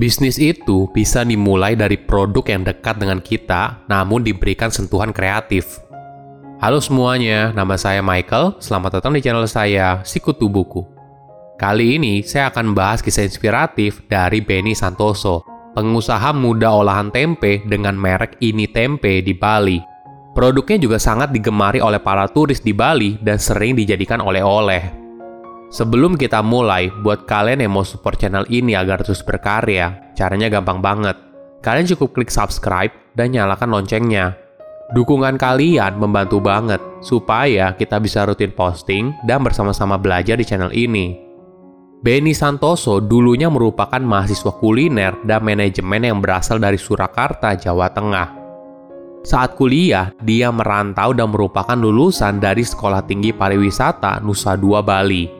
Bisnis itu bisa dimulai dari produk yang dekat dengan kita, namun diberikan sentuhan kreatif. Halo semuanya, nama saya Michael. Selamat datang di channel saya, Sikutu Buku. Kali ini saya akan bahas kisah inspiratif dari Benny Santoso, pengusaha muda olahan tempe dengan merek Ini Tempe di Bali. Produknya juga sangat digemari oleh para turis di Bali dan sering dijadikan oleh-oleh. Sebelum kita mulai, buat kalian yang mau support channel ini agar terus berkarya, caranya gampang banget. Kalian cukup klik subscribe dan nyalakan loncengnya. Dukungan kalian membantu banget supaya kita bisa rutin posting dan bersama-sama belajar di channel ini. Benny Santoso dulunya merupakan mahasiswa kuliner dan manajemen yang berasal dari Surakarta, Jawa Tengah. Saat kuliah, dia merantau dan merupakan lulusan dari Sekolah Tinggi Pariwisata Nusa Dua Bali.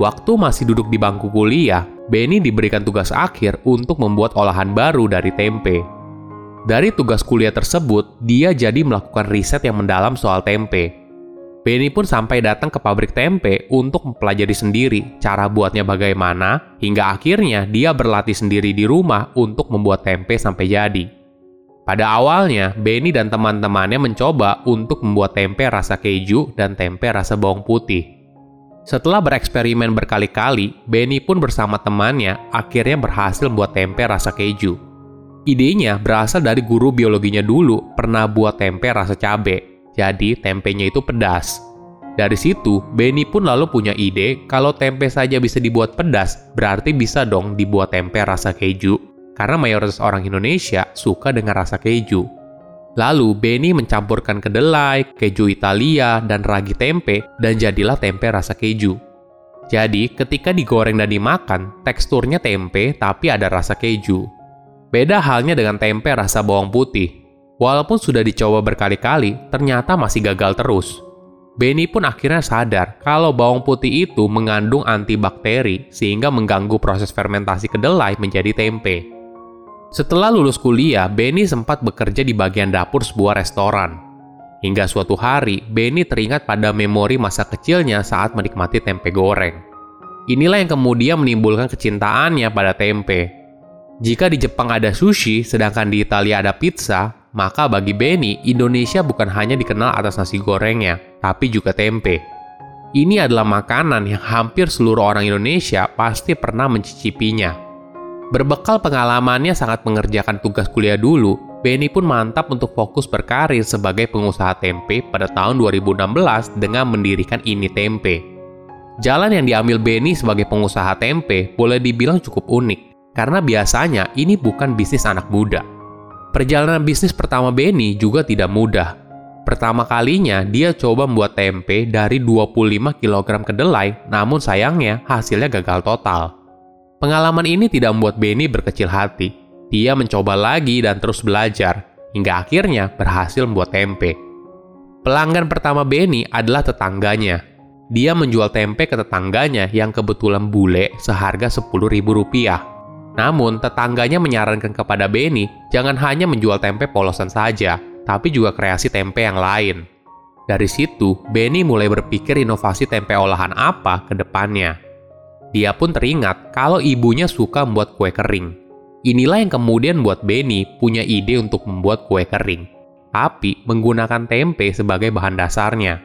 Waktu masih duduk di bangku kuliah, Benny diberikan tugas akhir untuk membuat olahan baru dari tempe. Dari tugas kuliah tersebut, dia jadi melakukan riset yang mendalam soal tempe. Benny pun sampai datang ke pabrik tempe untuk mempelajari sendiri cara buatnya bagaimana, hingga akhirnya dia berlatih sendiri di rumah untuk membuat tempe sampai jadi. Pada awalnya, Benny dan teman-temannya mencoba untuk membuat tempe rasa keju dan tempe rasa bawang putih. Setelah bereksperimen berkali-kali, Benny pun bersama temannya akhirnya berhasil membuat tempe rasa keju. Idenya berasal dari guru biologinya dulu pernah buat tempe rasa cabe, jadi tempenya itu pedas. Dari situ, Benny pun lalu punya ide kalau tempe saja bisa dibuat pedas, berarti bisa dong dibuat tempe rasa keju. Karena mayoritas orang Indonesia suka dengan rasa keju. Lalu Benny mencampurkan kedelai, keju Italia, dan ragi tempe dan jadilah tempe rasa keju. Jadi, ketika digoreng dan dimakan, teksturnya tempe tapi ada rasa keju. Beda halnya dengan tempe rasa bawang putih. Walaupun sudah dicoba berkali-kali, ternyata masih gagal terus. Benny pun akhirnya sadar kalau bawang putih itu mengandung antibakteri sehingga mengganggu proses fermentasi kedelai menjadi tempe. Setelah lulus kuliah, Benny sempat bekerja di bagian dapur sebuah restoran. Hingga suatu hari, Benny teringat pada memori masa kecilnya saat menikmati tempe goreng. Inilah yang kemudian menimbulkan kecintaannya pada tempe. Jika di Jepang ada sushi, sedangkan di Italia ada pizza, maka bagi Benny, Indonesia bukan hanya dikenal atas nasi gorengnya, tapi juga tempe. Ini adalah makanan yang hampir seluruh orang Indonesia pasti pernah mencicipinya. Berbekal pengalamannya sangat mengerjakan tugas kuliah dulu, Benny pun mantap untuk fokus berkarir sebagai pengusaha tempe pada tahun 2016 dengan mendirikan Ini Tempe. Jalan yang diambil Benny sebagai pengusaha tempe boleh dibilang cukup unik, karena biasanya ini bukan bisnis anak muda. Perjalanan bisnis pertama Benny juga tidak mudah. Pertama kalinya dia coba membuat tempe dari 25 kg kedelai, namun sayangnya hasilnya gagal total. Pengalaman ini tidak membuat Benny berkecil hati. Dia mencoba lagi dan terus belajar, hingga akhirnya berhasil membuat tempe. Pelanggan pertama Benny adalah tetangganya. Dia menjual tempe ke tetangganya yang kebetulan bule seharga Rp10.000. Namun, tetangganya menyarankan kepada Benny jangan hanya menjual tempe polosan saja, tapi juga kreasi tempe yang lain. Dari situ, Benny mulai berpikir inovasi tempe olahan apa ke depannya. Dia pun teringat kalau ibunya suka membuat kue kering. Inilah yang kemudian membuat Benny punya ide untuk membuat kue kering, tapi menggunakan tempe sebagai bahan dasarnya.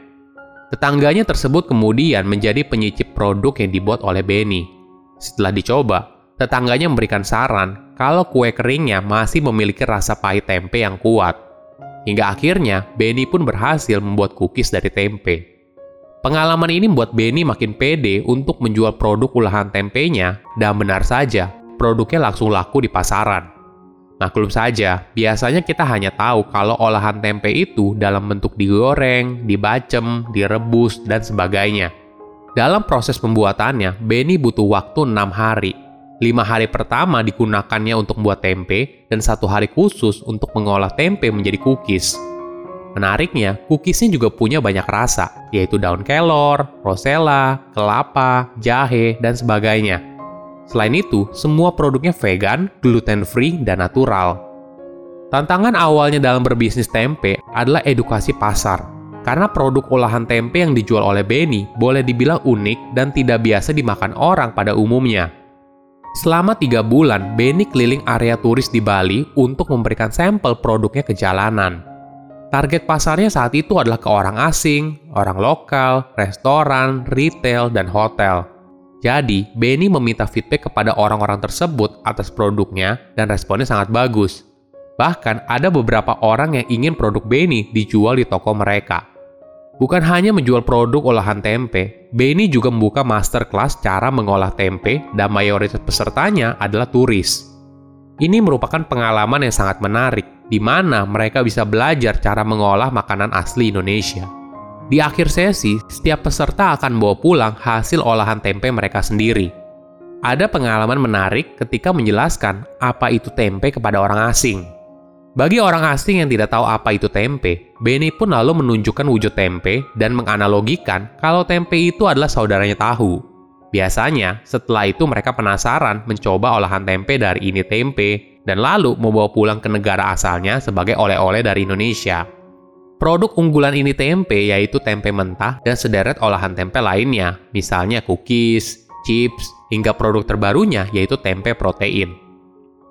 Tetangganya tersebut kemudian menjadi penyicip produk yang dibuat oleh Benny. Setelah dicoba, tetangganya memberikan saran kalau kue keringnya masih memiliki rasa pahit tempe yang kuat. Hingga akhirnya, Benny pun berhasil membuat cookies dari tempe. Pengalaman ini membuat Benny makin pede untuk menjual produk olahan tempenya, dan benar saja, produknya langsung laku di pasaran. Maklum saja, biasanya kita hanya tahu kalau olahan tempe itu dalam bentuk digoreng, dibacem, direbus, dan sebagainya. Dalam proses pembuatannya, Benny butuh waktu 6 hari. 5 hari pertama digunakannya untuk membuat tempe, dan satu hari khusus untuk mengolah tempe menjadi cookies. Menariknya, cookiesnya juga punya banyak rasa, yaitu daun kelor, rosella, kelapa, jahe, dan sebagainya. Selain itu, semua produknya vegan, gluten-free, dan natural. Tantangan awalnya dalam berbisnis tempe adalah edukasi pasar, karena produk olahan tempe yang dijual oleh Benny boleh dibilang unik dan tidak biasa dimakan orang pada umumnya. Selama tiga bulan, Benny keliling area turis di Bali untuk memberikan sampel produknya ke jalanan. Target pasarnya saat itu adalah ke orang asing, orang lokal, restoran, retail, dan hotel. Jadi, Benny meminta feedback kepada orang-orang tersebut atas produknya dan responnya sangat bagus. Bahkan ada beberapa orang yang ingin produk Benny dijual di toko mereka. Bukan hanya menjual produk olahan tempe, Benny juga membuka masterclass cara mengolah tempe dan mayoritas pesertanya adalah turis. Ini merupakan pengalaman yang sangat menarik, di mana mereka bisa belajar cara mengolah makanan asli Indonesia. Di akhir sesi, setiap peserta akan bawa pulang hasil olahan tempe mereka sendiri. Ada pengalaman menarik ketika menjelaskan apa itu tempe kepada orang asing. Bagi orang asing yang tidak tahu apa itu tempe, Benny pun lalu menunjukkan wujud tempe dan menganalogikan kalau tempe itu adalah saudaranya tahu. Biasanya, setelah itu mereka penasaran mencoba olahan tempe dari ini tempe dan lalu membawa pulang ke negara asalnya sebagai oleh-oleh dari Indonesia. Produk unggulan ini tempe yaitu tempe mentah dan sederet olahan tempe lainnya, misalnya cookies, chips, hingga produk terbarunya yaitu tempe protein.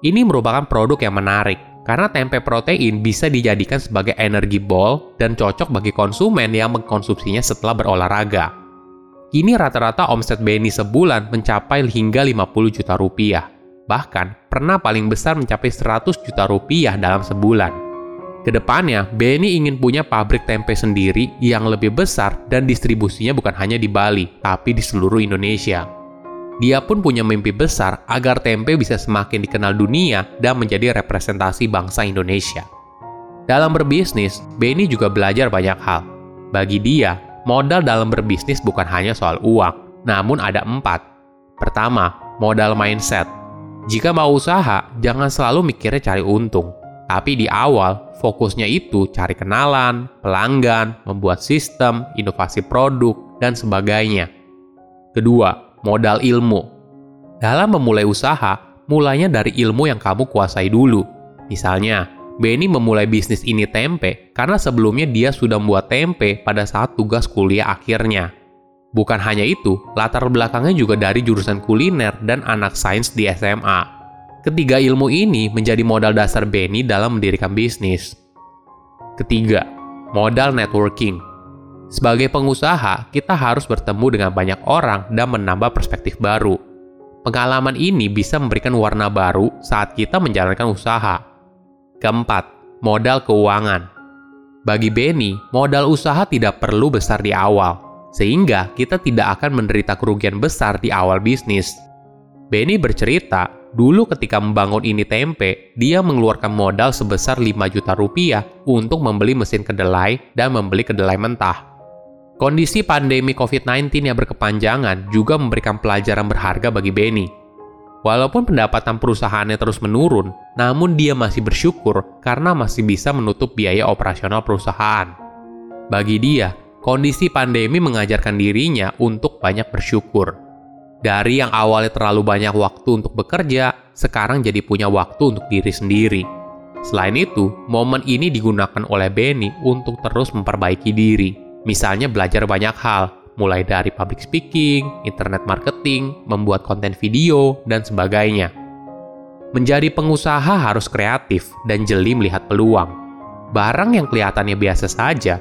Ini merupakan produk yang menarik karena tempe protein bisa dijadikan sebagai energi ball dan cocok bagi konsumen yang mengkonsumsinya setelah berolahraga. Kini rata-rata omset Benny sebulan mencapai hingga 50 juta rupiah. Bahkan, pernah paling besar mencapai 100 juta rupiah dalam sebulan. Ke depannya, Benny ingin punya pabrik tempe sendiri yang lebih besar dan distribusinya bukan hanya di Bali, tapi di seluruh Indonesia. Dia pun punya mimpi besar agar tempe bisa semakin dikenal dunia dan menjadi representasi bangsa Indonesia. Dalam berbisnis, Benny juga belajar banyak hal. Bagi dia, modal dalam berbisnis bukan hanya soal uang, namun ada empat. Pertama, modal mindset. Jika mau usaha, jangan selalu mikirnya cari untung. Tapi di awal, fokusnya itu cari kenalan, pelanggan, membuat sistem, inovasi produk, dan sebagainya. Kedua, modal ilmu. Dalam memulai usaha, mulainya dari ilmu yang kamu kuasai dulu. Misalnya, Benny memulai bisnis ini tempe karena sebelumnya dia sudah membuat tempe pada saat tugas kuliah akhirnya. Bukan hanya itu, latar belakangnya juga dari jurusan kuliner dan anak sains di SMA. Ketiga ilmu ini menjadi modal dasar Benny dalam mendirikan bisnis. Ketiga, modal networking. Sebagai pengusaha, kita harus bertemu dengan banyak orang dan menambah perspektif baru. Pengalaman ini bisa memberikan warna baru saat kita menjalankan usaha. Keempat, modal keuangan. Bagi Benny, modal usaha tidak perlu besar di awal, sehingga kita tidak akan menderita kerugian besar di awal bisnis. Benny bercerita, dulu ketika membangun ini tempe, dia mengeluarkan modal sebesar 5 juta rupiah untuk membeli mesin kedelai dan membeli kedelai mentah. Kondisi pandemi COVID-19 yang berkepanjangan juga memberikan pelajaran berharga bagi Benny. Walaupun pendapatan perusahaannya terus menurun, namun dia masih bersyukur karena masih bisa menutup biaya operasional perusahaan. Bagi dia, kondisi pandemi mengajarkan dirinya untuk banyak bersyukur. Dari yang awalnya terlalu banyak waktu untuk bekerja, sekarang jadi punya waktu untuk diri sendiri. Selain itu, momen ini digunakan oleh Benny untuk terus memperbaiki diri Misalnya belajar banyak hal, mulai dari public speaking, internet marketing, membuat konten video, dan sebagainya. Menjadi pengusaha harus kreatif dan jeli melihat peluang. Barang yang kelihatannya biasa saja